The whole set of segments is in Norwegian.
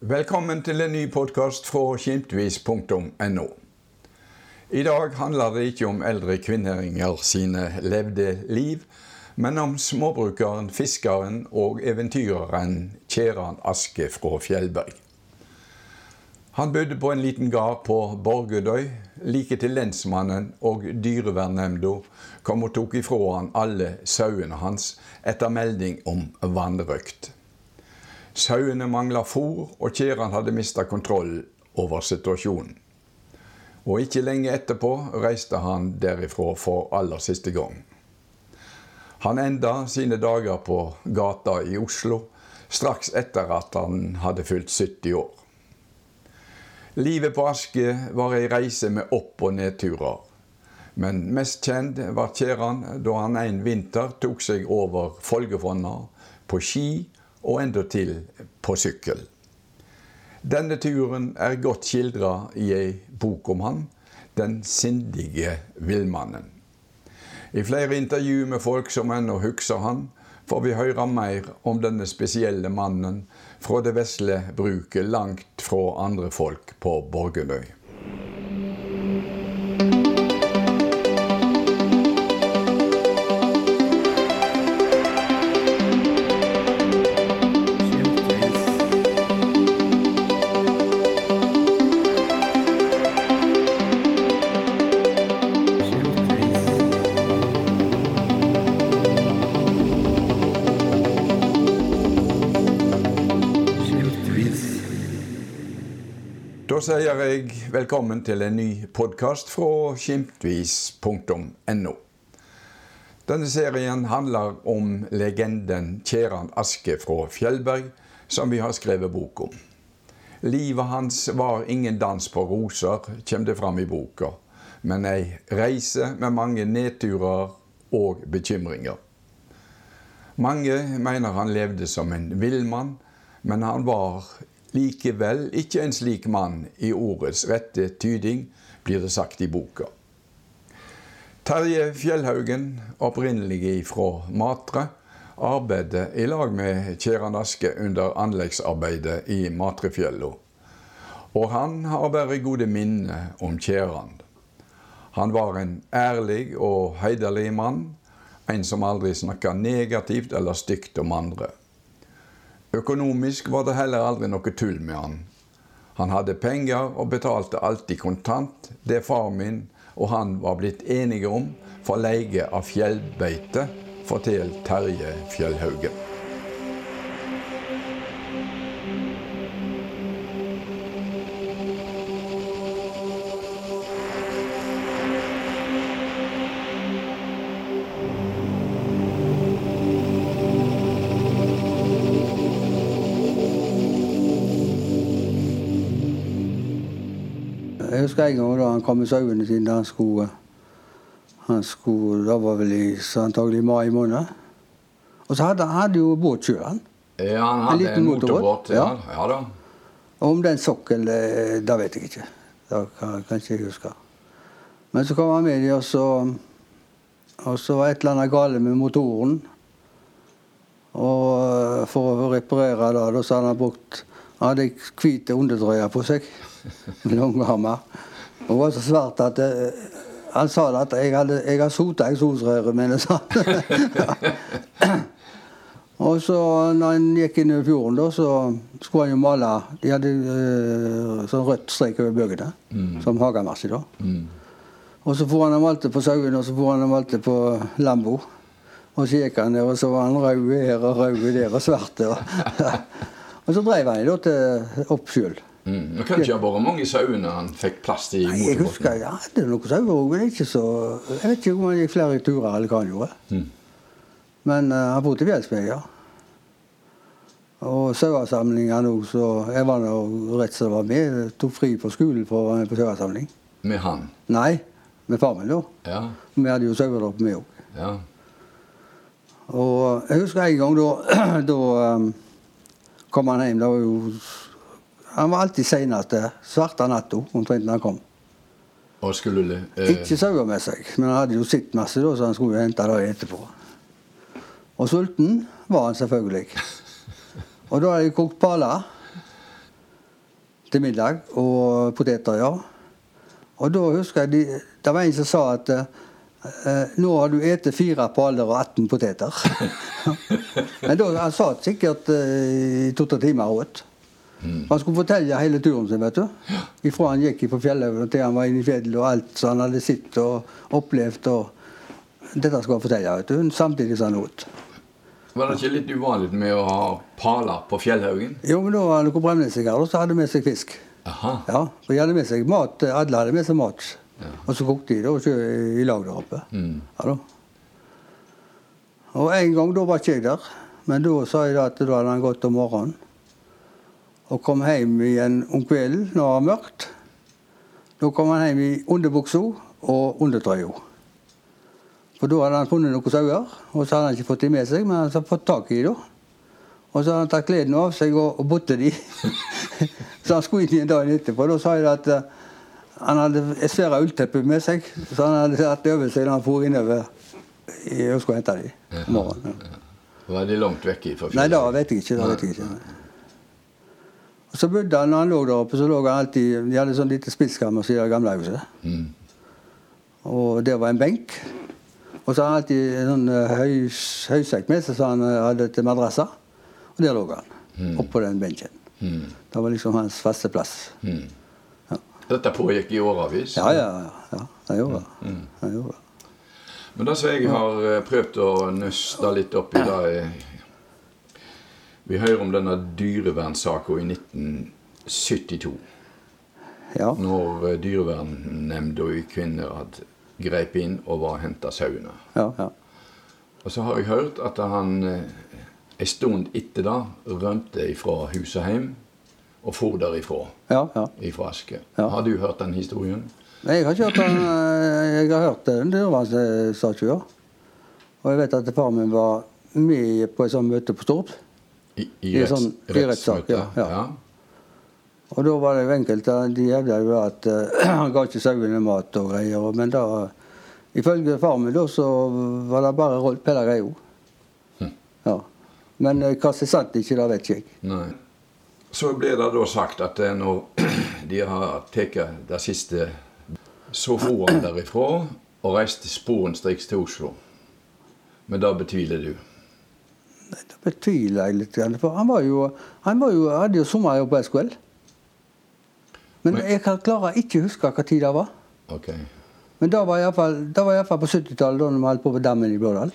Velkommen til en ny podkast fra kimtvis.no. I dag handler det ikke om eldre kvinneringer sine levde liv, men om småbrukeren, fiskeren og eventyreren Kjeran Aske fra Fjellberg. Han bodde på en liten gard på Borgudøy, like til lensmannen og dyrevernnemnda kom og tok ifra han alle sauene hans etter melding om vanrøkt. Sauene mangla fôr, og Kjeran hadde mista kontroll over situasjonen. Og ikke lenge etterpå reiste han derifra for aller siste gang. Han enda sine dager på gata i Oslo straks etter at han hadde fylt 70 år. Livet på Aske var ei reise med opp- og nedturer. Men mest kjent var Kjeran da han en vinter tok seg over Folgefonna på ski og endatil på sykkel. Denne turen er godt skildra i ei bok om han, 'Den sindige villmannen'. I flere intervju med folk som ennå husker han, får vi høre mer om denne spesielle mannen fra det vesle bruket langt fra andre folk på Borgundøy. Da sier jeg velkommen til en ny podkast fra skimtvis.no. Denne serien handler om legenden Kjeran Aske fra Fjellberg, som vi har skrevet bok om. Livet hans var ingen dans på roser, kommer det fram i boka, men ei reise med mange nedturer og bekymringer. Mange mener han levde som en villmann, men han var likevel ikke en slik mann i ordets rette tyding, blir det sagt i boka. Terje Fjellhaugen, opprinnelig fra Matre, arbeidet i lag med Kjeran Aske under anleggsarbeidet i Matrefjella. Og han har bare gode minner om Kjeran. Han var en ærlig og heiderlig mann, en som aldri snakka negativt eller stygt om andre. Økonomisk var det heller aldri noe tull med han. Han hadde penger og betalte alltid kontant det far min og han var blitt enige om for leie av fjellbeite, forteller Terje Fjellhaugen. Jeg husker en gang da han kom med sauene sine. Han skulle, han skulle Det var vel i antagelig i mai måned. Og så hadde han jo båt sjøl, han. Ja, han En hadde liten en motorbåt. Ja. ja. ja da. Og om den sokkel, det vet jeg ikke. Det kan, kan ikke jeg huske. Men så kom han med dem, og så, og så var et eller annet galt med motoren. Og eh, for å reparere det, da så hadde han brukt Han hadde hvite undertrøyer på seg. Langarmer. Og det var så svart at eh, han sa at jeg hadde, jeg har sota eksosrøret mine, sa han. Og så når han gikk inn i fjorden, da, så skulle han jo male De hadde uh, sånn rødt strek over bøkene, som hagemarsj. da. Og så for han og malte på sauene, og så for han og malte på Lambo. Og så gikk han der, og så var han rød her og rød der og svart. Og, og så dreiv han da til opp sjøl. Mm. Kan ikke ha vært mange sauene han fikk plass til i Jeg husker jeg hadde noen er sauer òg, men ikke så Jeg vet ikke om han gikk flere turer eller hva han gjorde. Mm. Men uh, han bodde i til ja. Og sauesamlingene òg, så jeg var nå rett som var med. Jeg tok fri på skolen for å være med på sauesamling. Med han? Nei, med far min, da. Ja. Vi hadde jo sauer der oppe, vi òg. ja. Og jeg husker en gang da, da um, kom han hjem. Det var jo Han var alltid seneste. Svarte natta omtrent da han kom. Og skulle eh, Ikke sauer med seg, men han hadde jo sett masse, da, så han skulle jo hente det etterpå. Og sulten var han selvfølgelig. Og da hadde jeg kokt pala til middag. Og poteter, ja. Og da husker jeg de, det var en som sa at eh, nå har du spist fire paler og 18 poteter. Men da, han satt sikkert eh, i to-tre timer og åt. Han skulle fortelle hele turen sin, vet du. Ifra han gikk på Fjellhaugen til han var inne i fjellet og alt som han hadde sett og opplevd. og Dette skulle han fortelle, vet du, samtidig som han åt. Var det ikke litt uvanlig med å ha paler på Fjellhaugen? Jo, men da var det bremnesingere og så hadde de med seg fisk. Aha. Ja, for de hadde med seg mat, Alle hadde med seg mat. Og så kokte de det og i lag der oppe. Mm. Ja. Og en gang da var ikke jeg der. Men da sa jeg at da hadde han gått om morgenen. Og kom hjem igjen om kvelden når det var mørkt. Da kom han hjem i underbuksa og undertrøya. For da hadde han funnet noen sauer, og så hadde han ikke fått dem med seg, men han hadde fått tak i dem. Og så hadde han tatt klærne av seg og, og botte dem. så han skulle inn igjen dagen etterpå. Da sa jeg at eh, han hadde et svært ullteppe med seg, så han hadde hatt det over seg da han for innover og skulle hente dem om morgenen. Ja. Var de langt vekke fra Nei, det vet jeg ikke. Da vet jeg ikke. Så bodde han, når han lå der oppe, så lå han alltid De hadde sånn lite spisskammer i det gamle huset. Mm. Og der var en benk. Og så hadde han alltid en sånn høys, høysekk med seg som han eh, hadde til madrasser. Og der lå han. Oppå den benken. Mm. Det var liksom hans faste plass. Mm. Ja. Dette pågikk i årevis? Ja, ja, ja. det gjorde det. Det gjorde. Men det som jeg har eh, prøvd å nøste litt opp i, det Vi hører om denne dyrevernsaken i 1972. Ja. Når eh, dyrevernnemnda i Kvinner hadde grep inn og var og henta sauene. Ja, ja. Og så har jeg hørt at han ei en stund etter det rømte fra huset hjem og for derifra. ja, ja. Ifra Aske. Har du hørt den historien? Jeg har ikke hørt den, eh, jeg har hørt den dyrevernsaken, ja. Og jeg vet at far min var med på et sånt møte på Stord. I, i, I sånn- rettssak, ja, ja. ja. Og da var det jo enkelte de hevda jo at eh, han ga ikke sauene mat og greier. Men da, ifølge far min da, så var det bare Rolf Peder Reio. Hm. Ja. Men uh, hva som er sant ikke, det vet ikke jeg. Nei. Så ble det da sagt at eh, når de har tatt det siste, så for han derifra og reiste sporenstriks til Oslo. Men det betviler du? Det betviler jeg litt. For han var jo, han var jo, hadde jo sommerjobb på SKL. Men jeg kan klarer ikke huske hva tid det var. Okay. Men det var iallfall på 70-tallet, da vi holdt på på dammen i Blådal.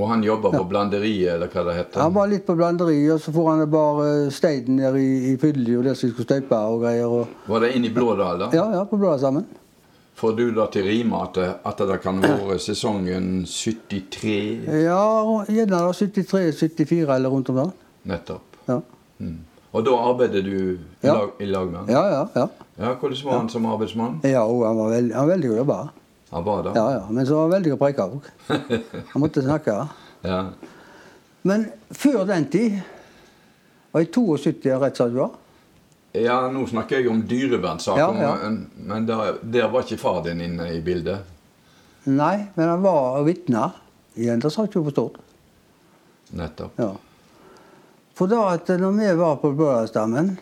Og han jobba på blanderiet, eller hva det heter? Han var litt på blanderiet, og så får han bare steinen ned i, i Fylli, og der som skulle støype og greier. Og, Var det inn i Blådal, da? ja, ja, på Blådal sammen. Får du da til rime at, det- at det kan være sesongen 73 Ja, gjerne da 73-74 eller rundt om der. nettopp? Ja. Mm. Og da arbeider du i, Ja. lag, i lag med han? ja, ja. ja. Ja, Hvordan var han som arbeidsmann? Ja, og han var veldig, han var veldig god jobber. Han var det? Ja, ja. Men så var han veldig god preike òg. Han måtte snakke. Ja. Men før den tid var i 72 rett rett sagt var. Ja, nå snakker jeg om dyrevernsaker, Ja, ja. men, der, der var ikke far din inne i bildet? Nei, men han var vitne i en sak på Stord. Nettopp. Ja. For da at når vi var på Blådalsdammen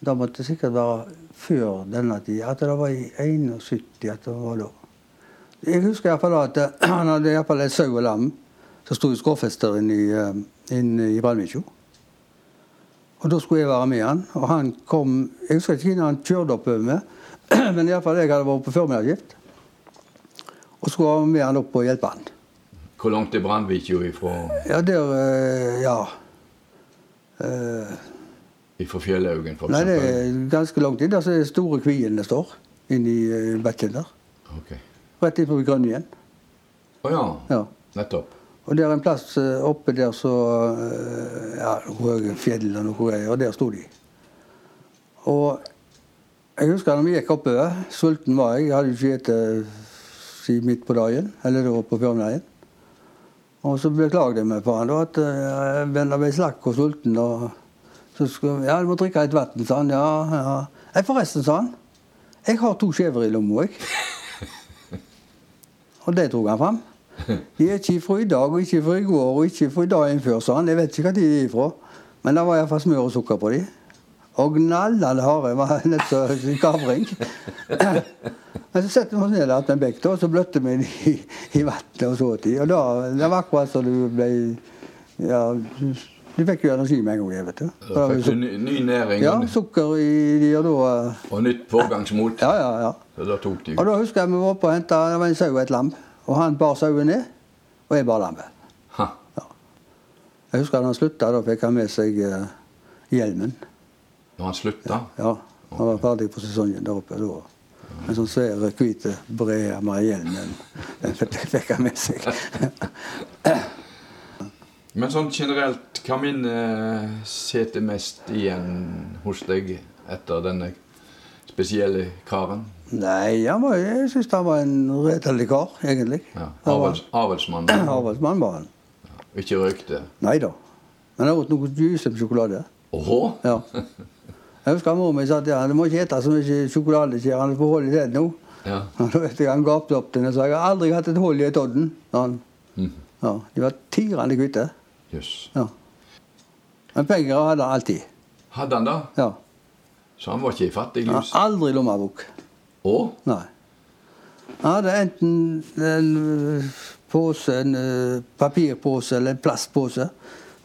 Da måtte det sikkert være før denne tid. At det var i 71 at det var da. Jeg husker i hvert fall at eh, han hadde i hvert fall et sau og lam som sto i skråfester inne i, inn i Brandvikjo. Og da skulle jeg være med han. Og han kom Jeg husker ikke når han kjørte oppover med, men iallfall jeg hadde vært på formiddagsskift. Og skulle være med han opp og hjelpe han. Hvor langt er Brandvikjo ifra, Ja, der eh, Ja. Eh, ifra Fjellhaugen, for Nei, det er ganske langt inn. Der så er det store kvien det står. Inni uh, bekken der. Okay. Rett inn Grønn igjen. Å ja. Ja. Nettopp. Og det er en plass eh, oppe der så eh, Ja, høye fjell og noe greier. Og der sto de. Og jeg husker da vi gikk oppover. Sulten var jeg. Jeg hadde ikke spist midt på dagen. Eller da på formiddagen. Og så beklagde jeg meg på han da, at jeg ble slakk og sulten. og så skulle, ja, du må drikke litt vann, sa han. Ja, ja. Nei, forresten, sa han. Jeg har to skjever i lomma, jeg. Og det tok han fram. De er ikke fra i dag, og ikke fra i går, og ikke fra i dagen før, sa han. Jeg vet ikke hva de er ifra. Men det var iallfall smør og sukker på de. Og gnallende harde. Var nett som kavring. Men så setter vi oss ned ved en bekk, og så bløtte vi dem i, i vannet og så til. Og da, det var akkurat som du ble Ja, du, fikk jo energi med en gang. jeg vet du. Da fikk du ny, ny næring ja, sukker i de, og da og nytt pågangsmot. Ja, ja, ja. Så da tok de Og da husker jeg vi var oppe og henta en sau og et lam. Og han bar sauen ned, og jeg bar lammet. Ja. Jeg husker da han slutta, da fikk han med seg eh, hjelmen. Når han slutta? Ja, Han var ferdig på sesongen der oppe. da. En sånn svær, hvit bred med hjelm. Den, den fikk han med seg. Men sånn generelt, hva minne sitter mest igjen hos deg etter denne spesielle karen? Nei, han var, jeg syns han var en redelig kar, egentlig. Ja. Arbeids, arbeidsmann? Avlsmann var han. Ikke røykte. Nei da. Men han åt noe juice med sjokolade. Åhå? Ja. Jeg husker mor mi sa ja, du må ikke spise så mye sjokolade, sier han. Får hold i den nå. Ja. Da vet jeg Han gapte opp til den og sa jeg har aldri hatt et hull i todden. han. Mhm. Ja, De var tirende hvite. Yes. Ja. Men penger hadde han alltid. Hadde han da? Ja. Så han var ikke i fattig Han lus? aldri lommebok. Og? Nei. Han hadde enten en øh, pose, en øh, papirpose eller en plastpose.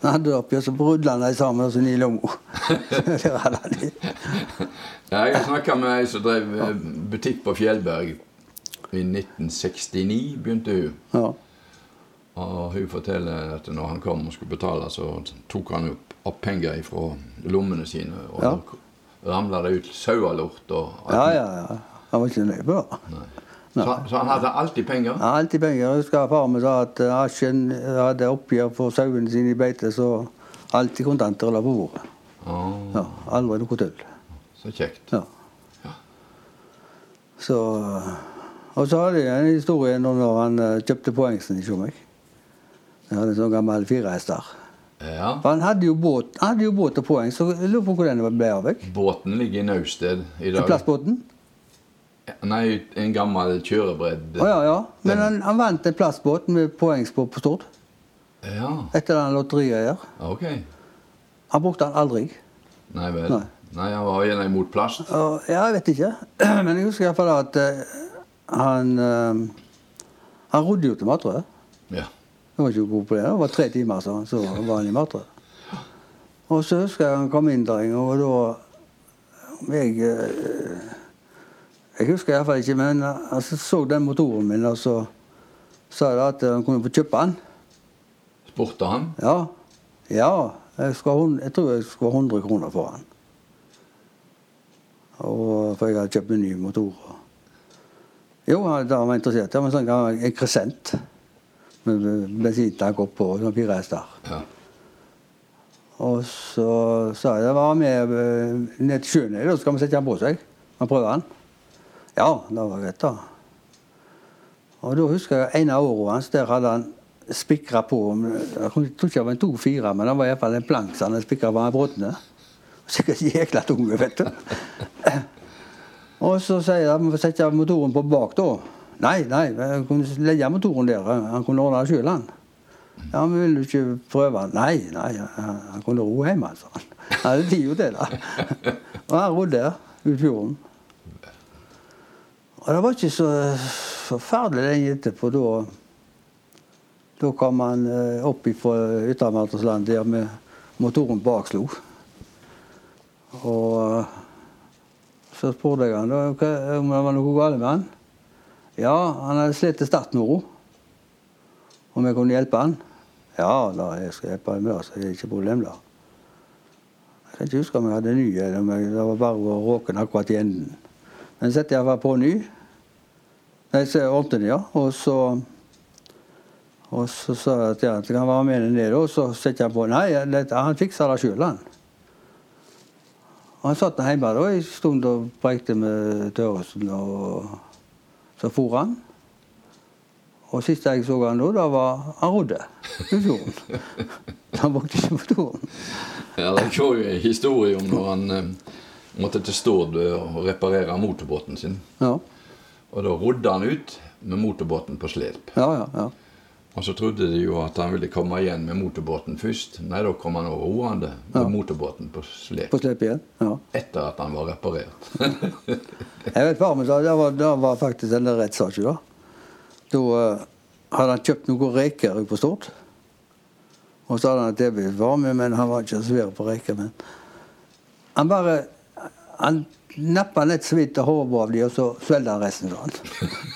Han hadde det oppi, og så brudla han dem sammen og så i lomma. jeg snakka med ei som drev eh, butikk på Fjellberg. I 1969 begynte hun. Ja. Og hun forteller at når han kom og skulle betale, så tok han opp, opp penger fra lommene sine. Og Ja. Ramla det ut sauelort og alt ja, ja, ja. Han var ikke nøye på det. Så, så han hadde alltid penger? Ja, alltid penger. Jeg husker far min sa at asjen Asken hadde oppgjør for sauene sine i beite, så alltid kontanter la på bordet. Oh. Ja, aldri noe tull. så kjekt. Ja. Så, og så hadde jeg en historie når han eh, kjøpte poengsen hos meg. Jeg hadde en sånn gammel firehester. Ja. For han hadde jo båt, han hadde jo båt og poeng, så jeg lurer på hvor den ble av. Ikke? Båten ligger i Nausted i dag. Plastbåten? Nei, en gammel kjørebredd. Å ja, ja. Men han, han vant en plastbåt med påhengsbåt på Stord. Ja, Etter den lotteriet. ok. Han brukte den aldri. Nei vel. Nei. Nei, han var gjerne imot plast. Uh, ja, jeg vet ikke. Men jeg husker iallfall at uh, han uh, Han rodde jo til mat, tror jeg. Ja. Han var ikke god på det. Det var tre timer, så, så var han i Matrød. Og så husker jeg han kom inn der en og da jeg, eh, jeg husker iallfall ikke, men han så, så den motoren min, og så sa jeg at han kunne få kjøpe den. Spurte han? Ja. Ja. Jeg, skal, jeg tror jeg skulle ha 100 kroner for den. Og, for jeg hadde kjøpt en ny motor. Jo, han var interessert. Det var en sånn gammel en Crescent. Med bensintank oppå og sånn fire hester. Ja. Og så sa jeg jeg var med eh, ned til sjøen, da skal vi sette den på seg. Og prøve den. Ja, det var greit, da. Og da husker jeg en av årene hans, der hadde han spikra på Jeg tror ikke det var en 2-4, men det var iallfall en plank som han spikra på brodne. Sikkert jækla tunge, vet du. Og så sier jeg at vi får sette motoren på bak, da. Nei, nei, jeg kunne legge motoren der. Han kunne ordne det sjøl, han. Ja, men vil du ikke prøve? Nei, nei, han kunne ro hjemme, sa han. Han hadde tid til det. Og han rodde der ut fjorden. Og det var ikke så forferdelig lenge etterpå. Da, da kom han eh, opp fra Yttermartensland der med motoren bakslo. Og eh, så spurte jeg han om det var noe galt med han. Ja, han hadde slitt ro. Om jeg kunne hjelpe han? Ja, da, jeg skal hjelpe han med så det er ikke problem da. Jeg kan ikke huske om jeg hadde ny, eller om jeg, det var bare å råke akkurat i enden. Men jeg setter iallfall på ny. Nei, så ordnet det, ja. Og så og så sa jeg at jeg kan være med ned, og så setter jeg på Nei, han fiksa det sjøl, han. Og han satt hjemme da en stund og prekte med Tørresen, og så for han. Og sist jeg så han da, da var han rodde i fjorden. Han brukte ikke på toren. Ja, det går jo en historie om når han eh, måtte til Stord og reparere motorbåten sin. Ja, Og da rodde han ut med motorbåten på slep. ja, ja. ja. Og så trodde de jo at han ville komme igjen med motorbåten først. Nei, da kom han over roende med Ja. motorbåten på slep. På slep igjen. Ja. Etter at han var reparert. Jeg vet far min sa det var, det var faktisk en rettssak. Da Da uh, hadde han kjøpt noen reker på Stord. Og så hadde han at TV var med, men han var ikke så svær på reker. Men han bare Han nappa litt så vidt av hodet av dem, og så svelget han resten. Sånn.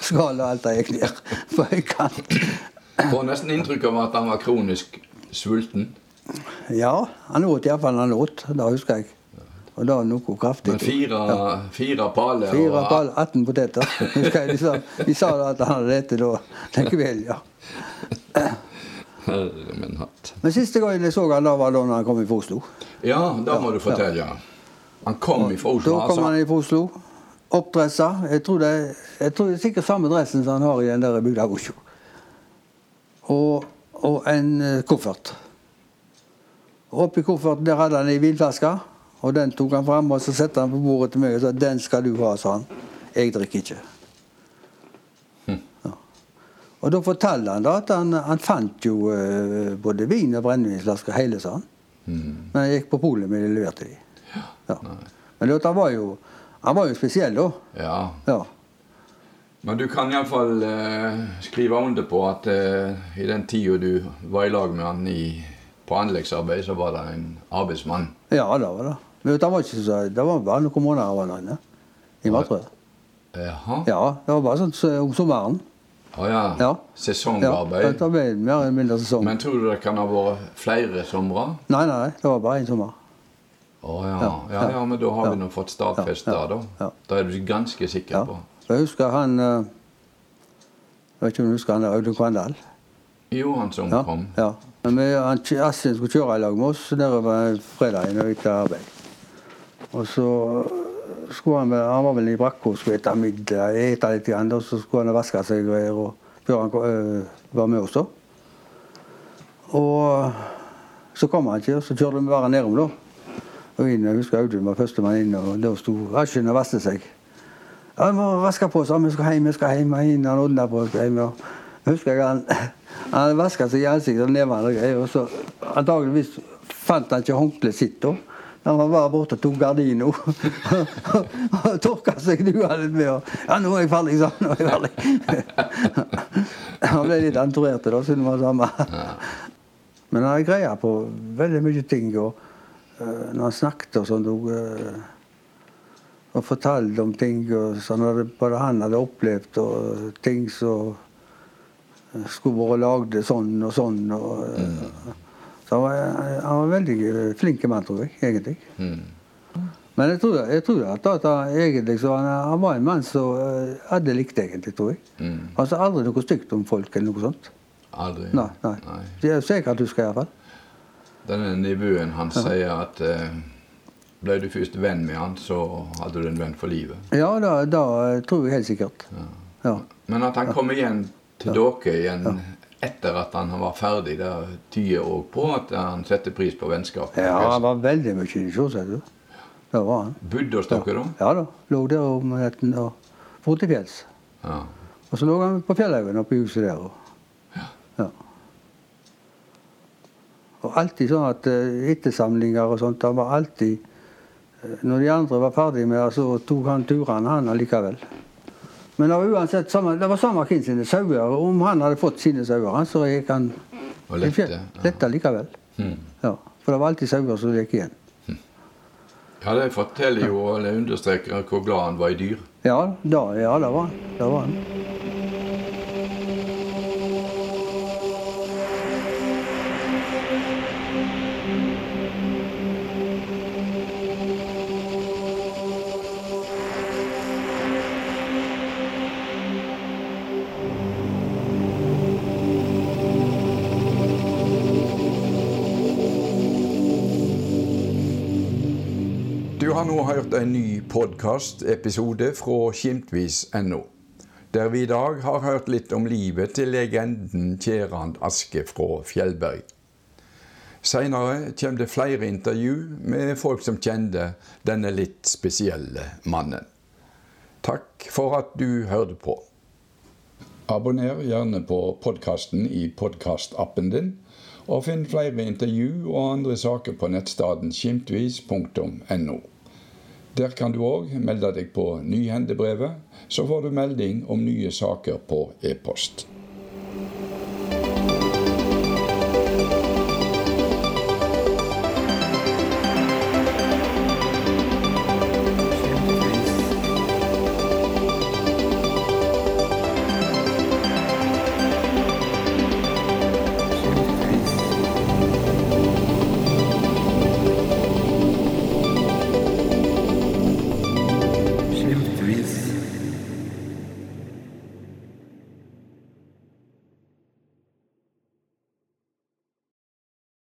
Skallet og alt det gikk ned på høykant. Får nesten inntrykk av at han var kronisk sulten. Ja, han åt iallfall han åt. Det husker jeg. Og det var noe kraftig. Men fire, fire paller Fire og pall, 18 poteter. Husker jeg, de, sa, de sa at han hadde dette da den kvelden, ja. Herre min hatt. Men siste gangen jeg så han da var da han kom fra Oslo. Ja, da må du fortelle. Han kom fra Oslo, Da kom altså. han fra Oslo. Oppdressa. Jeg tror, det, jeg tror det er sikkert samme dressen som han har i den der bygda Oslo. Og, og en eh, koffert. Oppi kofferten der hadde han ei vinflaske. Og den tok han fram og så satte han på bordet til meg og sa 'Den skal du ha', sa han. 'Jeg drikker ikke'. Ja. Og da fortalte han da at han, han fant jo uh, både vin og brennevinsflasker hele, sa han. Men han gikk på polet med de leverte de. Ja. Men det, han var jo han var jo spesiell, da. Ja. Men du kan iallfall eh, skrive under på at eh, i den tida du var i lag med han i, på anleggsarbeid, så var det en arbeidsmann. ja, det var det. Men det var, ikke så, det var bare noen måneder han var inne. I Matrøy. Jaha. Ja, det var bare sånn så- om sommeren. Å ja. Ja. Sesongarbeid. Ja, det ble mer eller mindre sesong. Men tror du det kan ha vært flere somre? Nei, nei, nei, det var bare én sommer. Å ja. Ja, ja. Ja, men da har vi nå fått stadfesta Ja, ja, da. Da er du ganske sikker på. Jeg husker han eh, Jeg vet ikke om du husker han der Audun Kvandal? Jo, han som Ja. kom. ja. Men han, Astin skulle kjøre i lag med oss nedover fredagen og etter arbeid. Og så skulle han han var vel i brakka og skulle spise middag, ete litt, grann, og så skulle han vaske seg og greier og før han øh, var med oss. Og så kom han ikke, og så kjørte vi bare nedom, da. Og inn, jeg husker Audun var førstemann inn, og da sto Askin og vasket seg. Ja, vi må vaske på oss, vi skal hjem, vi skal hjem. Inn, han ordna på oss. hjem, og husker jeg han, han vaska seg i ansiktet og nevene og greier, og så antageligvis fant han ikke håndkleet sitt da. Han var bare borte og tok gardina og tørka seg lua litt med. Og, ja, nå er jeg ferdig, sa han. Nå er jeg ferdig. Han ble litt enturert da, siden vi var sammen. Men han hadde greie på veldig mye ting. Og eh, når han snakket og sånn eh, og fortalte om ting og sånn, både han hadde opplevd og ting som eh, skulle vært lagd sånn og sånn. Og, mm. Så han var, han var veldig eh, flink mann, tror jeg, egentlig. Mm. Men jeg tror, jeg tror at, at han, egentlig, så han, han var en mann som eh, hadde likt, egentlig, tror jeg. Mm. Han sa aldri noe stygt om folk eller noe sånt. Aldri. Nei, nei. Det er sikkert du skal iallfall. Denne nivåen han sier at eh, ble du først venn med han, så hadde du en venn for livet. Ja, da, da tror jeg helt sikkert. Ja. Men at han kom igjen til dere igjen etter at han var ferdig, det tyder òg på at han setter pris på vennskapet. ja, han var veldig mye i du. Det var han. Bodde hos dere da? Ja da. Lå der om netten og dro til fjells. Ja. Og så lå han på Fjellhaugen oppe i huset der. Og, ja. og alltid sånn at eh, ettersamlinger og sånt, han var alltid Når de andre var ferdige med det, så tok han turene, han allikevel. Men det var uansett samme, det var samme hvem sine sauer. Om han hadde fått sine sauer, så gikk han Og lette, lette likevel. Mm. Ja, for det var alltid sauer som gikk igjen. ja, det forteller jo, eller understreker hvor glad han var i dyr. Ja, da, ja det var han. Det var han. Har nå hørt en ny podkastepisode fra Skimtvis.no, der vi i dag har hørt litt om livet til legenden Kjerand Aske fra Fjellberg. Seinere kommer det flere intervju med folk som kjente denne litt spesielle mannen. Takk for at du hørte på. Abonner gjerne på podkasten i podkastappen din, og finn flere intervju og andre saker på nettstedet skimtvis.no. Der kan du òg melde deg på Nyhendebrevet, så får du melding om nye saker på e-post.